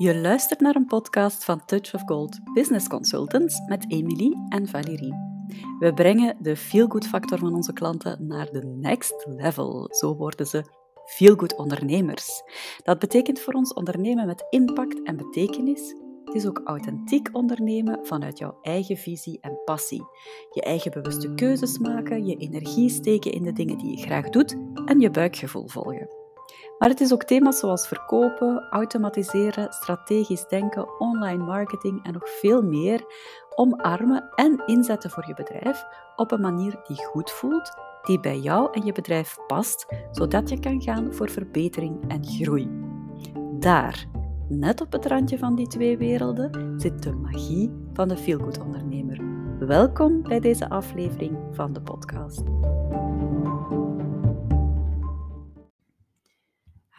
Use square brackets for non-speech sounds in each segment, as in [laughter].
Je luistert naar een podcast van Touch of Gold Business Consultants met Emily en Valérie. We brengen de feel-good factor van onze klanten naar de next level. Zo worden ze feel-good ondernemers. Dat betekent voor ons ondernemen met impact en betekenis. Het is ook authentiek ondernemen vanuit jouw eigen visie en passie. Je eigen bewuste keuzes maken, je energie steken in de dingen die je graag doet en je buikgevoel volgen. Maar het is ook thema's zoals verkopen, automatiseren, strategisch denken, online marketing en nog veel meer omarmen en inzetten voor je bedrijf op een manier die goed voelt, die bij jou en je bedrijf past, zodat je kan gaan voor verbetering en groei. Daar, net op het randje van die twee werelden, zit de magie van de feelgood ondernemer. Welkom bij deze aflevering van de podcast.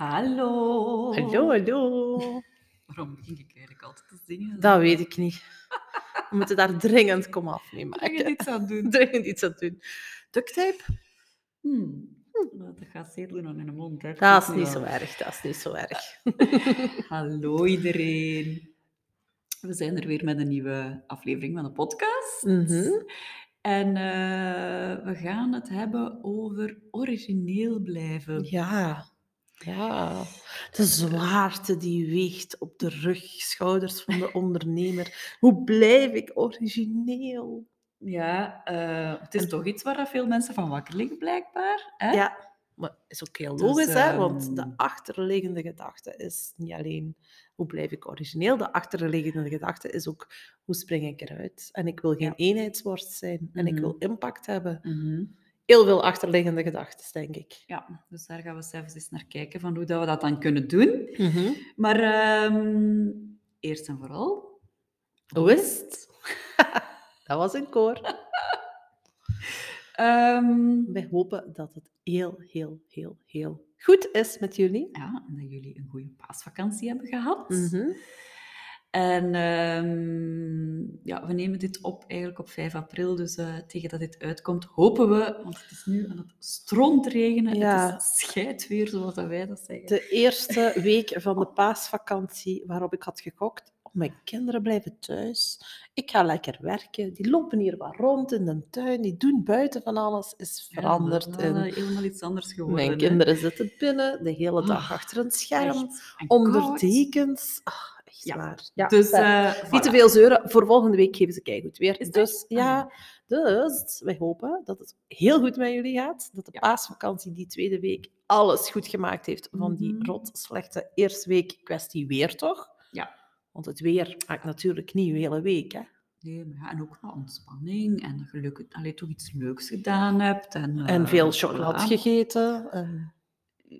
Hallo. Hallo, hallo. Waarom begin ik eigenlijk altijd te zingen? Dat weet ik niet. We moeten daar dringend kom af mee maken. Dringend iets aan doen. Dringend iets aan doen. Duct tape? Hmm. Nou, Dat gaat zeer doen aan mijn mond. Hè. Dat is niet zo erg, dat is niet zo erg. [laughs] Hallo iedereen. We zijn er weer met een nieuwe aflevering van de podcast. Mhm. En eh, we gaan het hebben over origineel blijven. Ja, ja. De zwaarte die weegt op de rug, schouders van de ondernemer. Hoe blijf ik origineel? Ja, eh, het is toch iets waar veel mensen van wakker liggen, blijkbaar. Hè? Ja, maar is ook heel Dus, logisch, hè? want de ehm, achterliggende gedachte is niet alleen hoe blijf ik origineel, de achterliggende gedachte is ook hoe spring ik eruit. En ik wil geen Ja. eenheidsworst zijn en ik Mhm. wil impact hebben. Mhm. Heel veel achterliggende gedachten, denk ik. Ja, dus daar gaan we zelfs eens naar kijken van hoe dat we dat dan kunnen doen. Mhm. Maar ehm, eerst en vooral, Hoe is het? [laughs] dat was een koor. [laughs] ehm, Wij hopen dat het heel, heel, heel, heel goed is met jullie. ja, en dat jullie een goede paasvakantie hebben gehad. Mhm. En ehm, ja, we nemen dit op eigenlijk op 5 april, dus eh, tegen dat dit uitkomt, hopen we, want het is nu aan het stroomregenen, Ja. het is scheidweer, zoals dat wij dat zeggen. De eerste week van de paasvakantie waarop ik had gekocht. Oh, mijn kinderen blijven thuis. Ik ga lekker werken. Die lopen hier wat rond in de tuin. Die doen buiten van alles. Is Ja, veranderd. in... eh, helemaal iets anders geworden. Mijn hè. kinderen zitten binnen de hele dag achter een scherm. En Onder koud. dekens. Echt Ja. waar. Ja, Dus eh, Niet te veel zeuren. Voor volgende week geven ze keigoed weer. Is? Dus ja, Ah. dus wij hopen dat het heel goed met jullie gaat. Dat de Ja. paasvakantie die tweede week alles goed gemaakt heeft van die Mhm. rot slechte eerste week kwestie weer, toch? Ja. Want het weer maakt natuurlijk niet uw hele week, hè? Nee, maar ja, en ook ontspanning en dat je leuk, allee, toch iets leuks gedaan hebt. En, en eh, veel chocolade voilà. gegeten. En...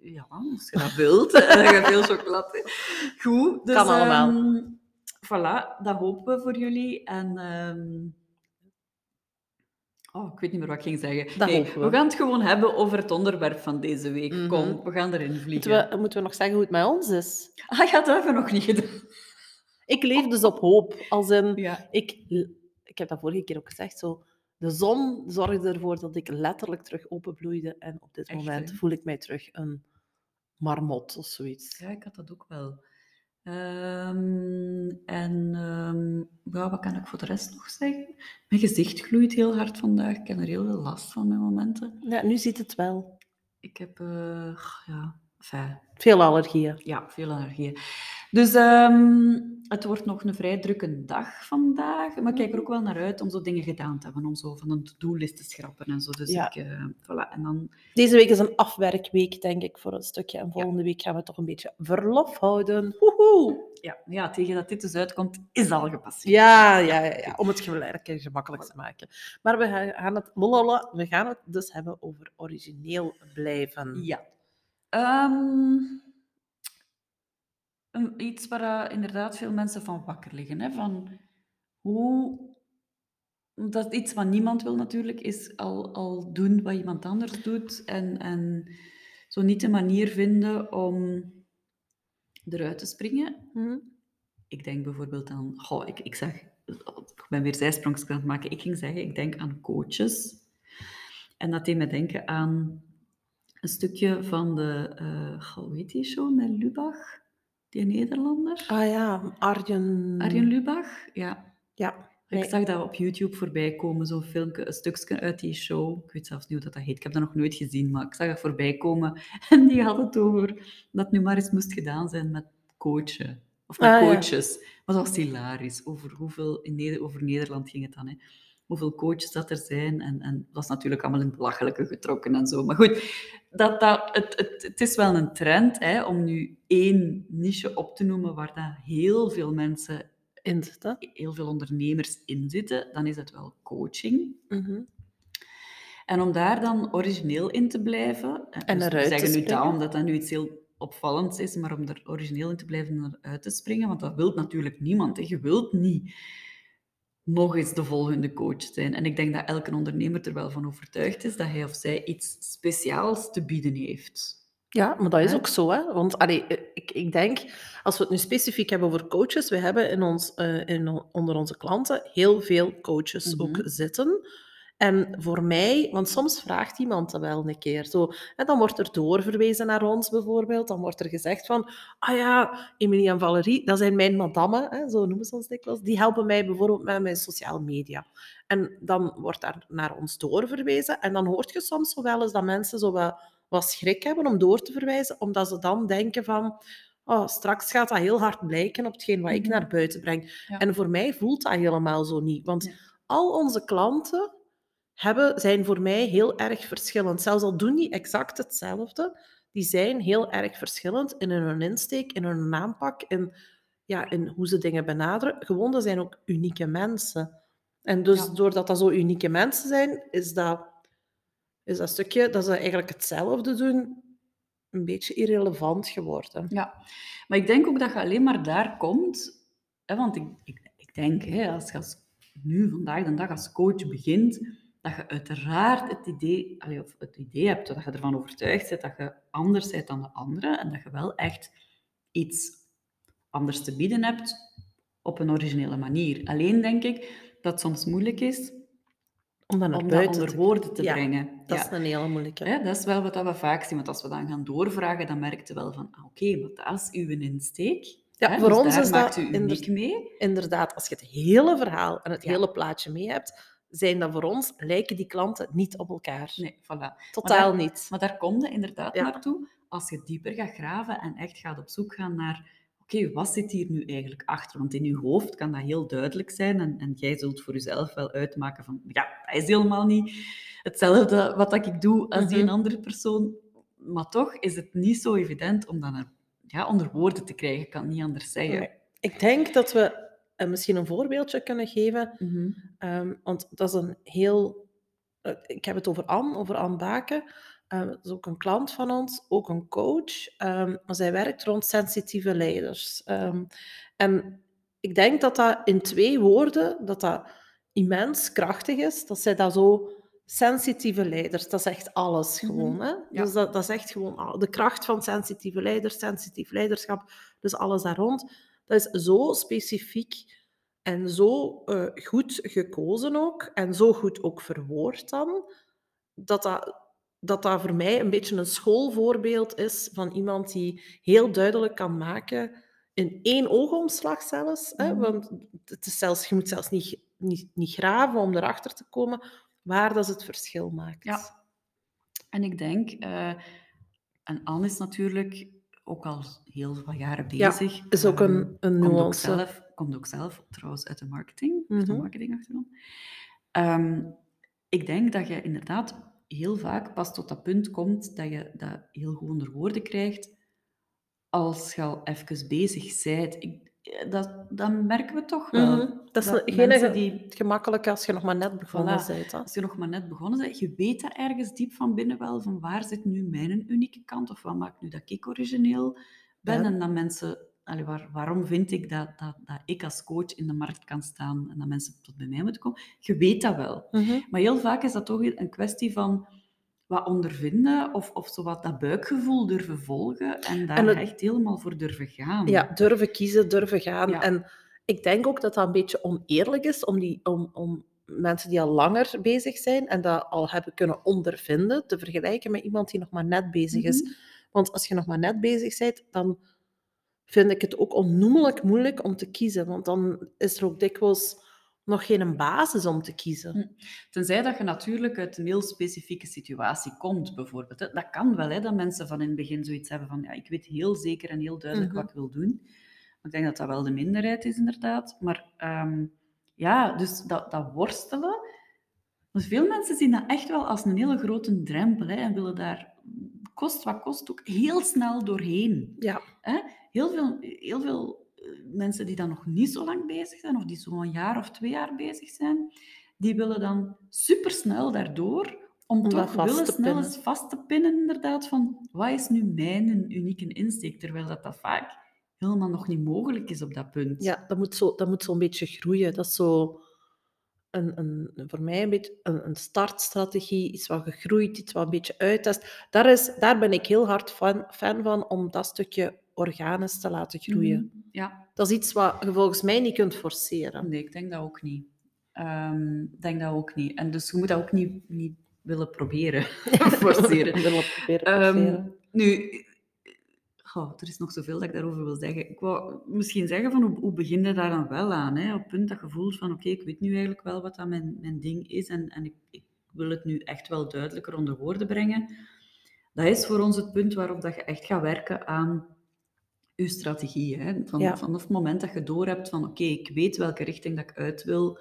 Ja, als je dat wilt. [laughs] dat je veel chocolade. Goed. Dus, Kan allemaal. ehm, voilà, dat hopen we voor jullie. En... ehm, Oh, ik weet niet meer wat ik ging zeggen. Dat Nee, hopen we. gaan het gewoon hebben over het onderwerp van deze week. Mhm. Kom, we gaan erin vliegen. Moeten, we, moeten we nog zeggen hoe het met ons is? Ah ja, dat hebben we nog niet gedaan. Ik leef dus op hoop. Als in, Ja. ik, ik heb dat vorige keer ook gezegd, zo, de zon zorgde ervoor dat ik letterlijk terug openbloeide. En op dit Echt, moment voel ik mij terug een marmot of zoiets. Ja, ik had dat ook wel. Ehm, en ehm, ja, wat kan ik voor de rest nog zeggen? Mijn gezicht gloeit heel hard vandaag. Ik heb er heel veel last van met momenten. Ja, nu ziet het wel. Ik heb, eh, ja, enfin, Veel allergieën. ja, veel allergieën. Dus ehm, het wordt nog een vrij drukke dag vandaag. Maar ik kijk er ook wel naar uit om zo dingen gedaan te hebben. Om zo van een to-do-list te schrappen en zo. Dus Ja. ik, eh, voilà. En dan, Deze week is een afwerkweek, denk ik, voor een stukje. En volgende week gaan we toch een beetje verlof houden. Woehoe! ja, ja, tegen dat dit dus uitkomt, is al gepasseerd. Ja, ja, ja, ja, om het lekker gemakkelijk te maken. Maar we gaan het, we gaan het dus hebben over origineel blijven. Ja. Ehm, een- iets waar eh, inderdaad veel mensen van wakker liggen. Hè? Van hoe... Dat is iets wat niemand wil natuurlijk, is al, al doen wat iemand anders doet. En, en zo niet de manier vinden om eruit te springen. Hm? Ik denk bijvoorbeeld aan... Goh, ik, ik zeg... Ik ben weer zijsprongjes aan het maken. Ik ging zeggen, ik denk aan coaches. En dat deed me denken aan een stukje van de... goh, hoe heet die show met Lubach? die Nederlander. Ah ja, Arjen... Arjen Lubach, ja. Ja. Ik zag dat op YouTube voorbij komen, zo'n filmpje, een stukje uit die show. Ik weet zelfs niet hoe dat, dat heet. Ik heb dat nog nooit gezien, maar ik zag dat voorbij komen. [laughs] En die had het over dat nu maar eens moest gedaan zijn met coachen. Of met Ah, ja. coaches. Maar dat was hilarisch. Over hoeveel, in Neder over Nederland ging het dan, hè. Hoeveel coaches dat er zijn. En, en dat was natuurlijk allemaal in het belachelijke getrokken en zo. Maar goed, dat, dat, het, het, het is wel een trend hè, om nu één niche op te noemen waar dat heel veel mensen In zitten. heel veel ondernemers in zitten, dan is het wel coaching. Mhm. En om daar dan origineel in te blijven, eh, En dus eruit we te zeggen nu dat omdat dat nu iets heel opvallends is, maar om er origineel in te blijven en eruit te springen, want dat wil natuurlijk niemand. Hè. Je wilt niet nog eens de volgende coach zijn. En ik denk dat elke ondernemer er wel van overtuigd is dat hij of zij iets speciaals te bieden heeft. Ja, maar dat is ook zo. Hè? Want allee, eh, ik, ik denk, als we het nu specifiek hebben over coaches, we hebben in ons, eh, in, onder onze klanten heel veel coaches ook Mhm. zitten. En voor mij, want soms vraagt iemand dat wel een keer. Zo, hè, dan wordt er doorverwezen naar ons bijvoorbeeld. Dan wordt er gezegd van, ah ja, Emilie en Valerie, dat zijn mijn madammen, hè, zo noemen ze ons dikwijls. Die helpen mij bijvoorbeeld met mijn sociale media. En dan wordt daar naar ons doorverwezen. En dan hoort je soms zo wel eens dat mensen zo wel wat schrik hebben om door te verwijzen, omdat ze dan denken van, oh, straks gaat dat heel hard blijken op hetgeen wat ik Mhm. naar buiten breng. Ja. En voor mij voelt dat helemaal zo niet. Want al onze klanten hebben, zijn voor mij heel erg verschillend. Zelfs al doen die exact hetzelfde, die zijn heel erg verschillend in hun insteek, in hun aanpak, in, ja, in hoe ze dingen benaderen. Gewoon, dat zijn ook unieke mensen. En dus Ja. doordat dat zo unieke mensen zijn, is dat, is dat stukje dat ze eigenlijk hetzelfde doen, een beetje irrelevant geworden. Ja, maar ik denk ook dat je alleen maar daar komt, hè, want ik, ik, ik denk, hè, als je als, nu vandaag de dag als coach begint, dat je uiteraard het idee, of het idee hebt, dat je ervan overtuigd bent dat je anders bent dan de anderen en dat je wel echt iets anders te bieden hebt op een originele manier. Alleen denk ik dat het soms moeilijk is Om dat naar om dat buiten onder te woorden te Ja, brengen. Dat Ja. is een hele moeilijke. Hè, dat is wel wat we vaak zien, want als we dan gaan doorvragen, dan merk je wel van, ah, oké, maar dat is uw insteek. Ja, hè, voor dus ons is maakt dat u uniek mee. Inderdaad, als je het hele verhaal en het Ja. hele plaatje mee hebt, zijn dat voor ons, lijken die klanten niet op elkaar. Nee, voilà. Totaal daar- niet. Maar daar kom je inderdaad Ja. naartoe als je dieper gaat graven en echt gaat op zoek gaan naar, oké, wat zit hier nu eigenlijk achter? Want in je hoofd kan dat heel duidelijk zijn en, en jij zult voor jezelf wel uitmaken van, ja, dat is helemaal niet hetzelfde wat dat ik doe als die Mhm. een andere persoon. Maar toch is het niet zo evident om dat ja, onder woorden te krijgen. Ik kan het niet anders zeggen. Nee. Ik denk dat we eh, misschien een voorbeeldje kunnen geven. Mhm. Ehm, want dat is een heel... eh, ik heb het over Anne, over Anne Baken. Ehm, dat is ook een klant van ons, ook een coach. Ehm, maar zij werkt rond sensitieve leiders. En ik denk dat dat in twee woorden, dat dat immens krachtig is. Dat zij dat zo... Sensitieve leiders, dat is echt alles Mhm. gewoon. Hè? Ja. Dus dat, dat is echt gewoon de kracht van sensitieve leiders, sensitief leiderschap, dus alles daar rond. Dat is zo specifiek en zo eh, goed gekozen ook, en zo goed ook verwoord dan, dat dat, dat dat voor mij een beetje een schoolvoorbeeld is van iemand die heel duidelijk kan maken, in één oogomslag zelfs, hè, Mhm. want het is zelfs, je moet zelfs niet, niet, niet graven om erachter te komen waar dat het verschil maakt. Ja. En ik denk, eh, en Anne is natuurlijk ook al heel wat jaren Ja, bezig. is ook Ehm, een, een komt ook, nuance. zelf, komt ook zelf trouwens uit de marketing, heeft een Mhm. marketingachtergrond. Ehm, ik denk dat je inderdaad heel vaak pas tot dat punt komt dat je dat heel goed onder woorden krijgt als je al even bezig bent. Ik, dat, dat merken we toch wel. Mhm. Dat is dat geen mensen die gemakkelijk als je nog maar net begonnen Voilà. bent. Hè? als je nog maar net begonnen bent, je weet dat ergens diep van binnen wel, van waar zit nu mijn unieke kant, of wat maakt nu dat ik origineel ben, Ja. en dat mensen, allee, waar, waarom vind ik dat, dat, dat ik als coach in de markt kan staan en dat mensen tot bij mij moeten komen. Je weet dat wel. Mhm. Maar heel vaak is dat toch een kwestie van wat ondervinden, of, of zo wat dat buikgevoel durven volgen, en daar En het- echt helemaal voor durven gaan. Ja, durven kiezen, durven gaan. Ja. En ik denk ook dat dat een beetje oneerlijk is om, die, om, om mensen die al langer bezig zijn en dat al hebben kunnen ondervinden, te vergelijken met iemand die nog maar net bezig is. Mhm. Want als je nog maar net bezig bent, dan vind ik het ook onnoemelijk moeilijk om te kiezen. Want dan is er ook dikwijls nog geen basis om te kiezen. Hm. Tenzij dat je natuurlijk uit een heel specifieke situatie komt, bijvoorbeeld. Dat kan wel, hè, dat mensen van in het begin zoiets hebben van ja, ik weet heel zeker en heel duidelijk Mhm. wat ik wil doen. Ik denk dat dat wel de minderheid is, inderdaad. Maar ehm, ja, dus dat, dat worstelen. Dus veel mensen zien dat echt wel als een hele grote drempel hè, en willen daar, kost wat kost, ook heel snel doorheen. Ja, Heel veel, heel veel mensen die dan nog niet zo lang bezig zijn, of die zo'n jaar of twee jaar bezig zijn, die willen dan supersnel daardoor, om toch willen snel pinnen. eens vast te pinnen, inderdaad, van wat is nu mijn unieke insteek, terwijl dat, dat vaak helemaal nog niet mogelijk is op dat punt. ja dat moet zo- dat moet zo'n beetje groeien. Dat is zo een, een, voor mij een beetje een, een startstrategie, iets wat gegroeid, iets wat een beetje uittest. Daar, is, daar ben ik heel hard fan, fan van, om dat stukje organisch te laten groeien. Mhm. Ja, Dat is iets wat je volgens mij niet kunt forceren. nee, ik denk dat ook niet. Ehm, Ik denk dat ook niet. En dus je moet dat ook niet, niet willen proberen [laughs] forceren. [laughs] Willen proberen Ehm, forceren. nu, goh, er is nog zoveel dat ik daarover wil zeggen. Ik wou misschien zeggen van hoe, hoe begin je daar dan wel aan? Hè? Op het punt dat je voelt van oké, ik weet nu eigenlijk wel wat dat mijn, mijn ding is en, en ik, ik wil het nu echt wel duidelijker onder woorden brengen. Dat is voor ons het punt waarop dat je echt gaat werken aan je strategie. Hè? Van, Ja. Vanaf het moment dat je doorhebt van oké, ik weet welke richting dat ik uit wil,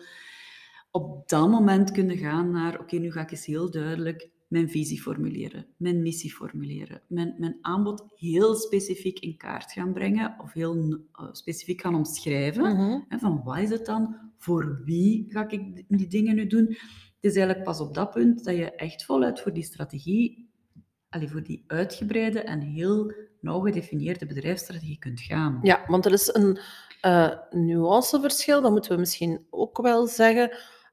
op dat moment kunnen gaan naar oké, nu ga ik eens heel duidelijk mijn visie formuleren, mijn missie formuleren, mijn, mijn aanbod heel specifiek in kaart gaan brengen of heel eh, specifiek gaan omschrijven. Mhm. Hè, van wat is het dan? Voor wie ga ik die- dingen nu doen? Het is eigenlijk pas op dat punt dat je echt voluit voor die strategie, allee, voor die uitgebreide en heel nauw gedefinieerde bedrijfsstrategie kunt gaan. Ja, want er is een eh, nuanceverschil, dat moeten we misschien ook wel zeggen.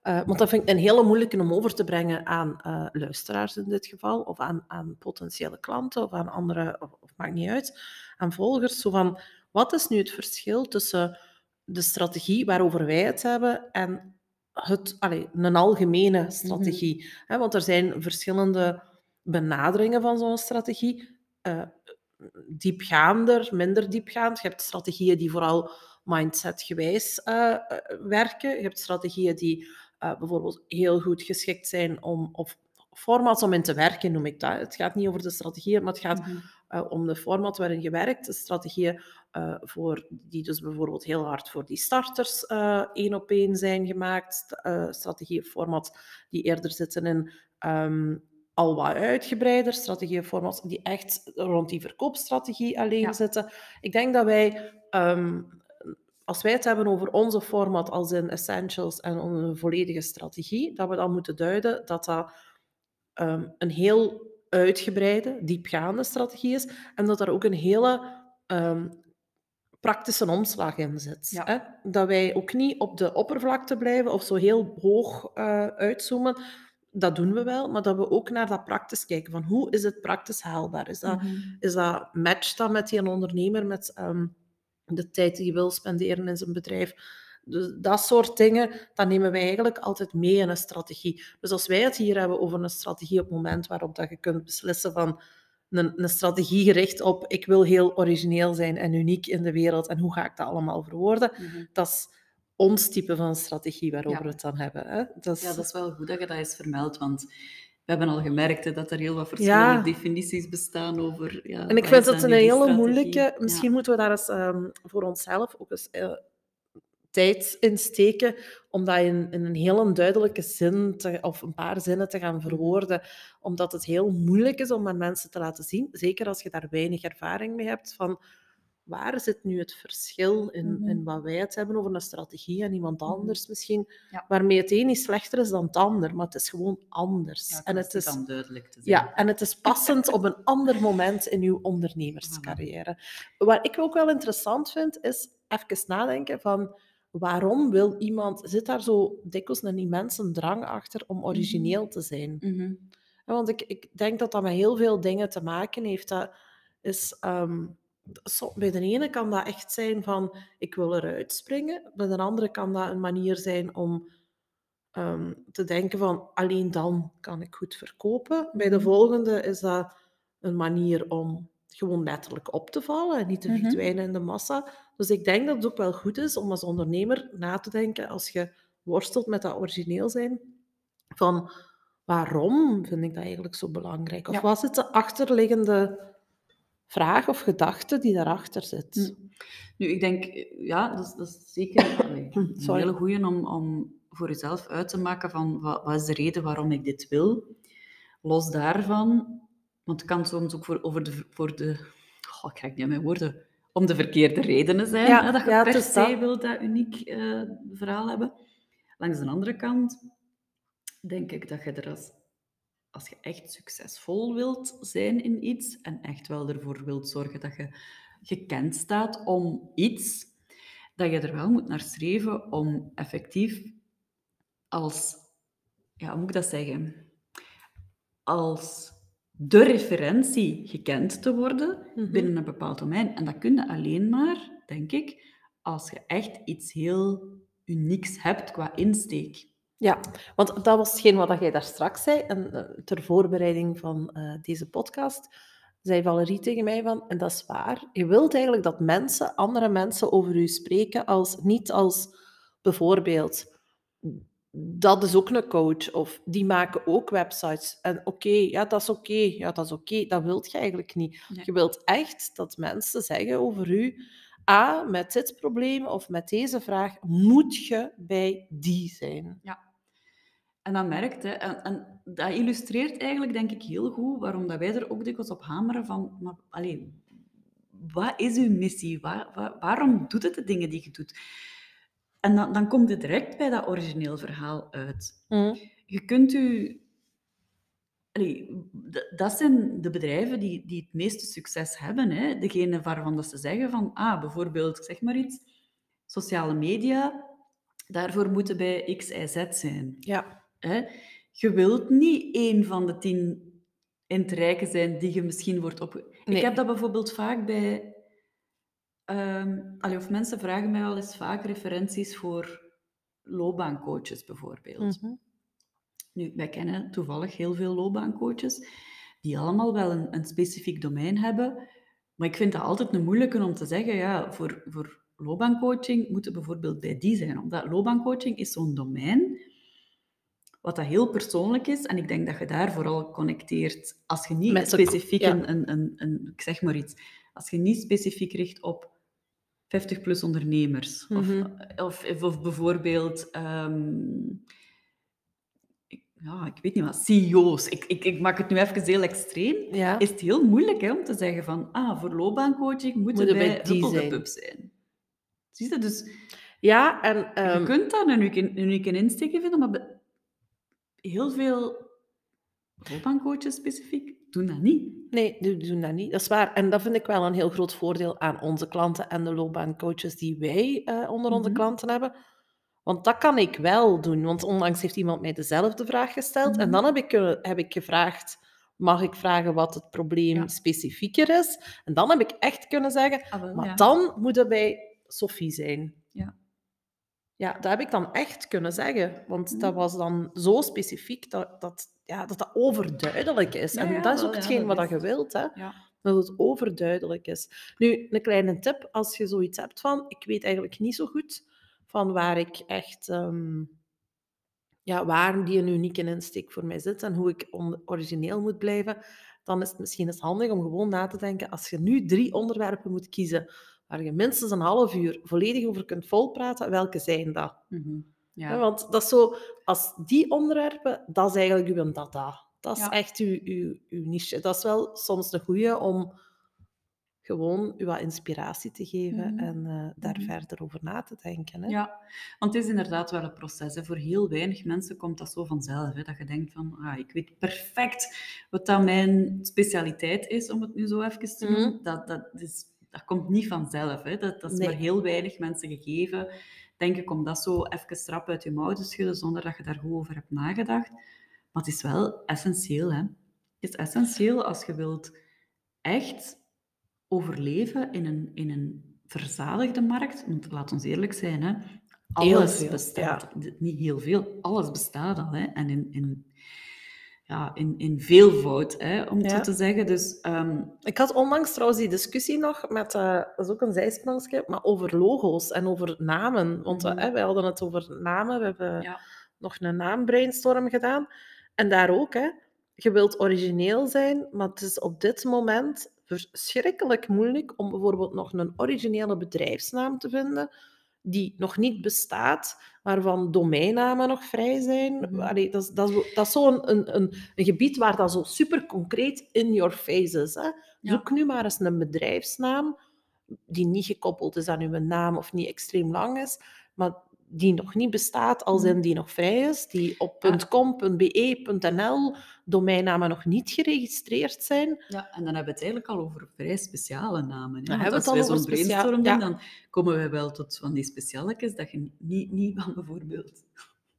Eh, want dat vind ik een hele moeilijke om over te brengen aan eh, luisteraars in dit geval, of aan, aan potentiële klanten, of aan andere, of, of maakt niet uit, aan volgers. Zo van, wat is nu het verschil tussen de strategie waarover wij het hebben en het, allee, een algemene strategie? Hè, want er zijn verschillende benaderingen van zo'n strategie. Eh, diepgaander, minder diepgaand. Je hebt strategieën die vooral mindset-gewijs werken. Je hebt strategieën die eh, bijvoorbeeld heel goed geschikt zijn om, of formats om in te werken, noem ik dat. Het gaat niet over de strategieën, maar het gaat Mhm. eh, om de format waarin je werkt. De strategieën eh, voor, die dus bijvoorbeeld heel hard voor die starters één op één zijn gemaakt. St- strategieën, formats die eerder zitten in ehm, al wat uitgebreider. Strategieën, formats die echt rond die verkoopstrategie alleen Ja. zitten. Ik denk dat wij... ehm, als wij het hebben over onze format als in essentials en onze volledige strategie, dat we dan moeten duiden dat dat ehm, een heel uitgebreide, diepgaande strategie is en dat er ook een hele ehm, praktische omslag in zit. Ja. Hè? Dat wij ook niet op de oppervlakte blijven of zo heel hoog eh, uitzoomen. Dat doen we wel, maar dat we ook naar dat praktisch kijken. Van hoe is het praktisch haalbaar? Is dat, Mhm. is dat matcht dat met die ondernemer, met ehm, de tijd die hij wil spenderen in zijn bedrijf? Dus dat soort dingen, dat nemen wij eigenlijk altijd mee in een strategie. Dus als wij het hier hebben over een strategie op het moment waarop dat je kunt beslissen van een, een strategie gericht op ik wil heel origineel zijn en uniek in de wereld en hoe ga ik dat allemaal verwoorden, Mhm. dat is ons type van strategie waarover Ja. we het dan hebben. Hè? Dat is, Ja, dat is wel goed dat je dat eens vermeldt, want we hebben al gemerkt dat er heel wat verschillende Ja. definities bestaan over... Ja, En ik vind dan een hele moeilijke. Ja. Misschien moeten we daar eens ehm, voor onszelf ook eens eh, tijd in steken om dat in, in een heel duidelijke zin te, of een paar zinnen te gaan verwoorden. Omdat het heel moeilijk is om aan mensen te laten zien, zeker als je daar weinig ervaring mee hebt, van waar zit nu het verschil in, Mhm. in wat wij het hebben over een strategie en iemand Mhm. anders misschien, Ja. waarmee het een niet slechter is dan het ander, maar het is gewoon anders. Ja, en het is duidelijk te ja, en het is passend op een [laughs] ander moment in uw ondernemerscarrière. Wat ik ook wel interessant vind, is even nadenken van waarom wil iemand... Zit daar zo dikwijls een immense drang achter om origineel te zijn? Mhm. Want ik, ik denk dat dat met heel veel dingen te maken heeft. Dat is, ehm, bij de ene kan dat echt zijn van ik wil eruit springen. Bij de andere kan dat een manier zijn om ehm, te denken van alleen dan kan ik goed verkopen. Bij de Mhm. volgende is dat een manier om gewoon letterlijk op te vallen en niet te Mhm. verdwijnen in de massa. Dus ik denk dat het ook wel goed is om als ondernemer na te denken als je worstelt met dat origineel zijn, van waarom vind ik dat eigenlijk zo belangrijk? Of Ja. wat is de achterliggende vraag of gedachte die daarachter zit? Hm. Nu, ik denk, eh, ja, dat is, dat is zeker [coughs] allee, een Sorry. hele goeie om, om voor jezelf uit te maken van wat, wat is de reden waarom ik dit wil. Los daarvan, want het kan soms ook voor, over de, voor de, goh, ik krijg niet aan mijn woorden, om de verkeerde redenen zijn. Ja, hè, dat je ja, per se dat. wilt dat uniek eh, verhaal hebben. Langs de andere kant denk ik dat je er als, als je echt succesvol wilt zijn in iets en echt wel ervoor wilt zorgen dat je gekend staat om iets, dat je er wel moet naar streven om effectief als, ja, hoe moet ik dat zeggen, als de referentie gekend te worden Mhm. binnen een bepaald domein. En dat kun je alleen maar, denk ik, als je echt iets heel unieks hebt qua insteek. Ja, want dat was hetgeen wat jij daar straks zei. En eh, ter voorbereiding van eh, deze podcast zei Valerie tegen mij van, en dat is waar, je wilt eigenlijk dat mensen, andere mensen over u spreken als, niet als bijvoorbeeld, dat is ook een coach, of die maken ook websites. En oké, ja, dat is oké, ja, dat is oké. Dat wilt je eigenlijk niet. Nee. Je wilt echt dat mensen zeggen over u, A, met dit probleem of met deze vraag moet je bij die zijn. En dat merkt, hè, en, en dat illustreert eigenlijk, denk ik, heel goed waarom dat wij er ook dikwijls op hameren van, maar, wat is uw missie? Wa- wa- waarom doet het de dingen die je doet? En dan, dan komt het direct bij dat origineel verhaal uit. Je kunt u... Allee, dat zijn de bedrijven die, die het meeste succes hebben. Hè? Degene waarvan dat ze zeggen van, ah, bijvoorbeeld, zeg maar iets, sociale media, daarvoor moeten bij X, Y, Z zijn. Ja. Hè? Je wilt niet één van de tien in het rijken zijn die je misschien wordt op. Nee. Ik heb dat bijvoorbeeld vaak bij. ehm, allee, of mensen vragen mij wel eens vaak referenties voor loopbaancoaches, bijvoorbeeld. Mhm. Nu, wij kennen toevallig heel veel loopbaancoaches die allemaal wel een, een specifiek domein hebben. Maar ik vind dat altijd een moeilijke om te zeggen, ja, voor, voor loopbaancoaching moeten bijvoorbeeld bij die zijn. Omdat loopbaancoaching is zo'n domein wat dat heel persoonlijk is. En ik denk dat je daar vooral connecteert. Als je niet Met specifiek ja. een, een, een, een, ik zeg maar iets, als je niet specifiek richt op 50-plus ondernemers. Mhm. Of, of, of, of bijvoorbeeld, ehm, ik- ja, ik weet niet wat, CEO's. Ik, ik, ik maak het nu even heel extreem. Ja. Is het heel moeilijk hè, om te zeggen van, ah, voor loopbaancoaching moeten wij bij die zijn. Zijn. Zie je? Dus ja, en je ehm, kunt daar een unieke, een unieke insteek in vinden, maar heel veel loopbaancoaches specifiek doen dat niet. nee, die doen dat niet. Dat is waar. En dat vind ik wel een heel groot voordeel aan onze klanten en de loopbaancoaches die wij eh, onder onze Mhm. klanten hebben. Want dat kan ik wel doen. Want onlangs heeft iemand mij dezelfde vraag gesteld. En Mhm. dan heb ik, eh, heb ik gevraagd, mag ik vragen wat het probleem Ja. specifieker is? En dan heb ik echt kunnen zeggen, Ah, wel, maar ja. dan moet het bij Sophie zijn. Ja. Dat heb ik dan echt kunnen zeggen. Want dat was dan zo specifiek dat dat, ja, dat, dat overduidelijk is. Ja, en ja, dat is ook hetgeen wat is je wilt, hè? Dat het overduidelijk is. Nu, een kleine tip, als je zoiets hebt van, ik weet eigenlijk niet zo goed van waar ik echt, ehm, ja, waar die een unieke insteek voor mij zit en hoe ik origineel moet blijven, dan is het misschien eens handig om gewoon na te denken, als je nu drie onderwerpen moet kiezen waar je minstens een half uur volledig over kunt volpraten, welke zijn dat? Mhm. Ja. Want dat is zo, als die onderwerpen, dat is eigenlijk uw data. Dat is Ja. echt uw, uw, uw niche. Dat is wel soms een goeie om gewoon u wat inspiratie te geven Mhm. en eh, daar Mhm. verder over na te denken. Hè? Ja, want het is inderdaad wel een proces. Hè. Voor heel weinig mensen komt dat zo vanzelf. Hè. Dat je denkt van, ah, ik weet perfect wat dat mijn specialiteit is, om het nu zo even te noemen. Mhm. Dat, dat, is, dat komt niet vanzelf. Hè. Dat, dat is Nee. maar heel weinig mensen gegeven. Denk ik om dat zo even strap uit je mouw te schudden, zonder dat je daar goed over hebt nagedacht. Maar het is wel essentieel. Hè. Het is essentieel als je wilt echt overleven in een, in een verzadigde markt. Want laat ons eerlijk zijn, hè. Alles veel, bestaat. Niet heel veel, alles bestaat al. Hè. En in, in, ja, in, in veelvoud, hè, om het Ja. zo te zeggen. Dus ehm, Ik had onlangs trouwens die discussie nog met, eh, dat is ook een zijsprongetje, maar over logo's en over namen. Want Mhm. hè, wij hadden het over namen, we hebben ja, nog een naambrainstorm gedaan. En daar ook, hè. Je wilt origineel zijn, maar het is op dit moment verschrikkelijk moeilijk om bijvoorbeeld nog een originele bedrijfsnaam te vinden die nog niet bestaat, waarvan domeinnamen nog vrij zijn. Mhm. Allee, dat, is, dat, is, dat is zo'n een, een, een gebied waar dat zo super concreet in your face is. Hè. Ja. Zoek nu maar eens een bedrijfsnaam die niet gekoppeld is aan uw naam of niet extreem lang is, maar die nog niet bestaat, als Mhm. in die nog vrij is, die op Ja. .com, .be, .nl domeinnamen nog niet geregistreerd zijn. ja, en dan hebben we het eigenlijk al over vrij speciale namen. Dan hebben we het al over zo'n specia- brainstorm ja. dan komen we wel tot van die specialetjes dat je niet, niet van bijvoorbeeld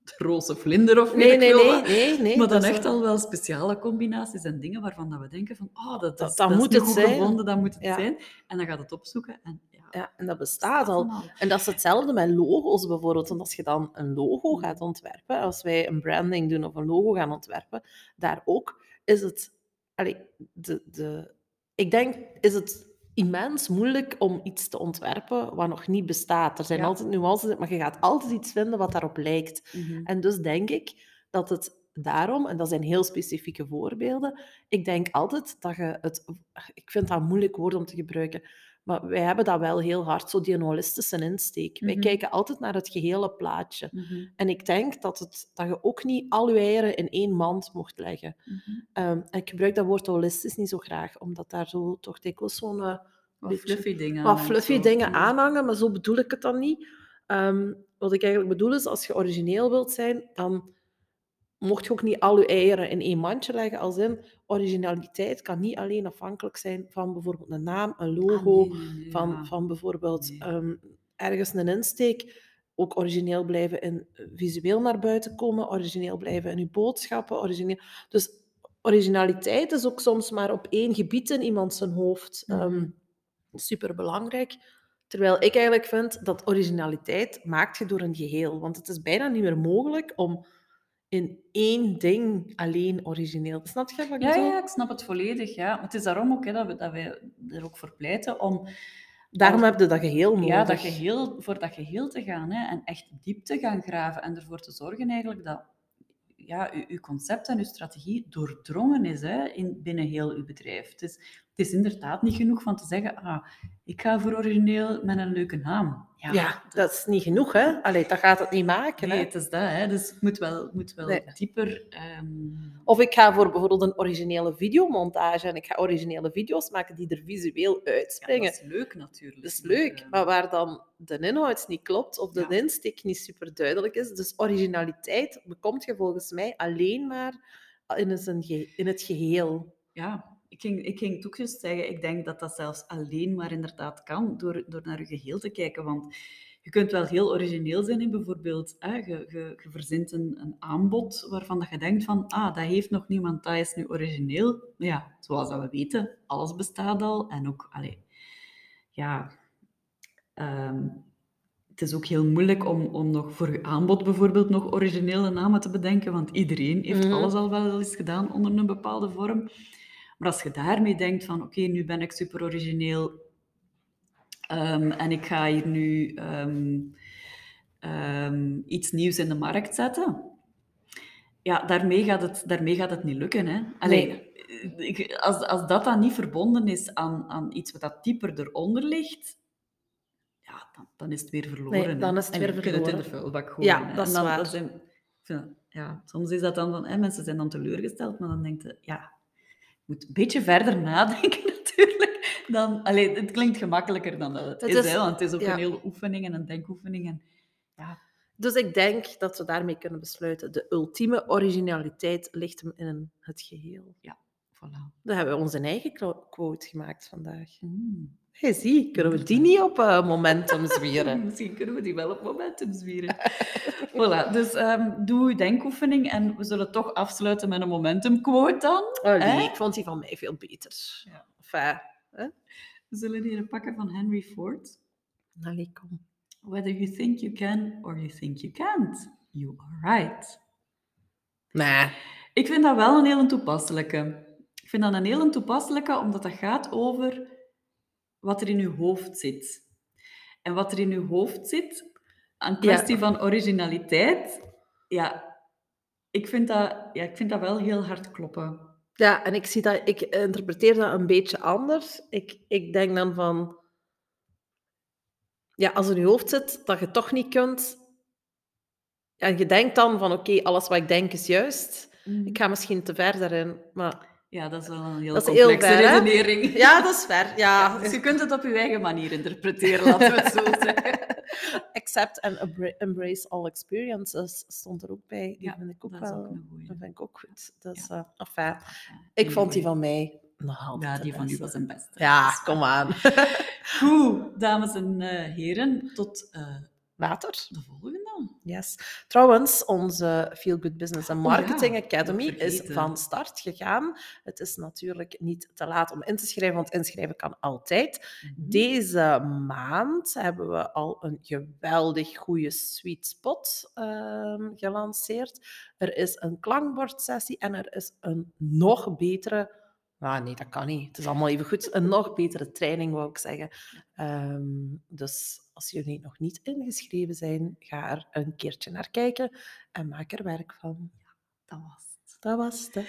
de roze vlinder of Nee, nee, nee, nee, nee. maar dan echt wel- al wel speciale combinaties en dingen waarvan dat we denken van, oh, dat, Dat- dat moet het zijn. gevonden, dat moet het Ja. zijn. En dan gaat het opzoeken en ja, en dat bestaat al. En dat is hetzelfde met logo's bijvoorbeeld. Want als je dan een logo gaat ontwerpen, als wij een branding doen of een logo gaan ontwerpen, daar ook is het... Allee, de, de, ik denk, is het immens moeilijk om iets te ontwerpen wat nog niet bestaat. Er zijn Ja. altijd nuances, maar je gaat altijd iets vinden wat daarop lijkt. Mhm. En dus denk ik dat het daarom, en dat zijn heel specifieke voorbeelden, ik denk altijd dat je het... Ik vind dat een moeilijk woord om te gebruiken, maar wij hebben dat wel heel hard, zo die holistische insteek. Wij Mhm. kijken altijd naar het gehele plaatje. Mhm. En ik denk dat, het, dat je ook niet al je eieren in één mand mocht leggen. Mhm. Ehm, en ik gebruik dat woord holistisch niet zo graag, omdat daar zo toch dikwijls zo'n... eh, Wat beetje- fluffy dingen wat fluffy zo. dingen aanhangen, maar zo bedoel ik het dan niet. Ehm, wat ik eigenlijk bedoel is, als je origineel wilt zijn, dan mocht je ook niet al je eieren in één mandje leggen. Als in, originaliteit kan niet alleen afhankelijk zijn van bijvoorbeeld een naam, een logo, Ah, nee, nee, nee, van, ja. van bijvoorbeeld Nee. ehm, ergens een insteek. Ook origineel blijven in visueel naar buiten komen, origineel blijven in je boodschappen. Origineel... Dus originaliteit is ook soms maar op één gebied in iemand zijn hoofd. Mhm. Super belangrijk. Terwijl ik eigenlijk vind dat originaliteit maakt je door een geheel. Want het is bijna niet meer mogelijk om in één ding alleen origineel. Snap je wat ik Ja, bedoel? ja, ik snap het volledig. Ja. Maar het is daarom ook hè, dat, we, dat wij er ook voor pleiten om Daarom heb je dat geheel nodig. ja, dat geheel, voor dat geheel te gaan hè, en echt diep te gaan graven en ervoor te zorgen eigenlijk dat ja, uw, uw concept en uw strategie doordrongen is hè, in, binnen heel uw bedrijf. Het is, het is inderdaad niet genoeg van te zeggen, ah, ik ga voor origineel met een leuke naam. Ja, dat is niet genoeg, hè? Allee, dat gaat het niet maken. Nee, Hè? het is dat. Hè. Dus het moet wel, moet wel Nee. dieper... ehm, Of ik ga voor bijvoorbeeld een originele videomontage en ik ga originele video's maken die er visueel ja, uitspringen. dat is leuk natuurlijk. Dat is maar, leuk, maar waar dan de inhoud niet klopt of de Ja. insteek niet super duidelijk is. Dus originaliteit bekomt je volgens mij alleen maar in het, ge- in het geheel. Ja, ik ging, ik ging het ook juist zeggen, ik denk dat dat zelfs alleen maar inderdaad kan door, door naar je geheel te kijken. Want je kunt wel heel origineel zijn in bijvoorbeeld, hè, je, je, je verzint een, een aanbod waarvan dat je denkt van, ah, dat heeft nog niemand, dat is nu origineel. Maar ja, zoals dat we weten, alles bestaat al. En ook, allee, ja, ehm, het is ook heel moeilijk om, om nog voor je aanbod bijvoorbeeld nog originele namen te bedenken, want iedereen heeft Mhm. alles al wel eens gedaan onder een bepaalde vorm. Maar als je daarmee denkt van, oké, nu ben ik super origineel ehm, en ik ga hier nu ehm, ehm, iets nieuws in de markt zetten, ja, daarmee gaat het, daarmee gaat het niet lukken. Hè? Allee, ik- als, als dat dan niet verbonden is aan, aan iets wat dat dieper eronder ligt, ja, dan, dan is het weer verloren. Nee, dan is het En weer je kunt het in de verloren. vuilbak gooien. Ja, hè. dat En is dan, waar. zijn, dat- ja, soms is dat dan van, hè, mensen zijn dan teleurgesteld, maar dan denk je, ja, moet een beetje verder nadenken [laughs] natuurlijk. Dan, allee, het klinkt gemakkelijker dan dat het, Het is, is- hè, want het is ook ja. een hele oefening en een denkoefening. En, ja, Dus ik denk dat we daarmee kunnen besluiten. De ultieme originaliteit ligt hem in het geheel. Voilà. Dan hebben we onze eigen quote gemaakt vandaag. Mm. Hey, zie, kunnen we die niet op eh, momentum zwieren? [laughs] Misschien kunnen we die wel op momentum zwieren. [laughs] voilà, dus ehm, doe uw denkoefening en we zullen toch afsluiten met een momentum quote dan. Allee, Hè? ik vond die van mij veel beter. Ja. Enfin, We zullen hier een pakken van Henry Ford. allee, kom. Whether you think you can or you think you can't, you are right. Nee. Ik vind dat wel een hele toepasselijke. Ik vind dat een hele toepasselijke, omdat dat gaat over wat er in je hoofd zit. En wat er in je hoofd zit, een kwestie van originaliteit, ja, ik vind, dat, ja, ik vind dat wel heel hard kloppen. Ja, en ik, zie dat, ik interpreteer dat een beetje anders. Ik, ik denk dan van... Ja, als in je hoofd zit dat je toch niet kunt... En je denkt dan van, oké, alles wat ik denk is juist. Mhm. Ik ga misschien te ver daarin, maar... Ja, dat is wel een heel Dat is heel complexe hè? redenering. [laughs] Ja, dat is ver. Ja, dus je kunt het op je eigen manier interpreteren, laten we het zo [laughs] zeggen. Accept and embra- embrace all experiences stond er ook bij. Die Ja, vind ik ook dat is wel... ook een goeie. Dat vind ik ook goed. Dus, Ja. eh, enfin, Ja, ik vond die van mij nog altijd Ja, die van u was een beste. Ja, Dat is kom aan. [laughs] Goed, dames en eh, heren, tot eh, Later. de volgende. Yes. Trouwens, onze Feel Good Business and Oh ja, Marketing Academy is van start gegaan. Het is natuurlijk niet te laat om in te schrijven, want inschrijven kan altijd. Mhm. Deze maand hebben we al een geweldig goede sweet spot ehm, gelanceerd. Er is een klankbordsessie en er is een nog betere... Ah, nee, dat kan niet. Het is allemaal even goed. Een nog betere training, wou ik zeggen. Ehm, dus als jullie nog niet ingeschreven zijn, ga er een keertje naar kijken en maak er werk van. Dat was het. Dat was het. hè.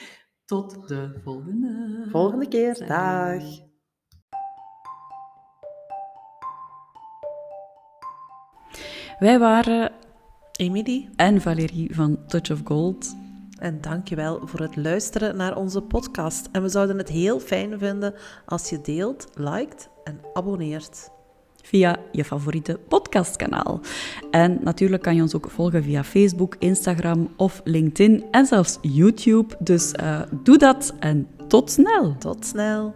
Tot de volgende. Volgende keer. Dag. Wij waren Emily. en Valérie van Touch of Gold. En dankjewel voor het luisteren naar onze podcast. En we zouden het heel fijn vinden als je deelt, liked en abonneert. via je favoriete podcastkanaal. En natuurlijk kan je ons ook volgen via Facebook, Instagram of LinkedIn en zelfs YouTube. Dus eh, doe dat en tot snel! Tot snel.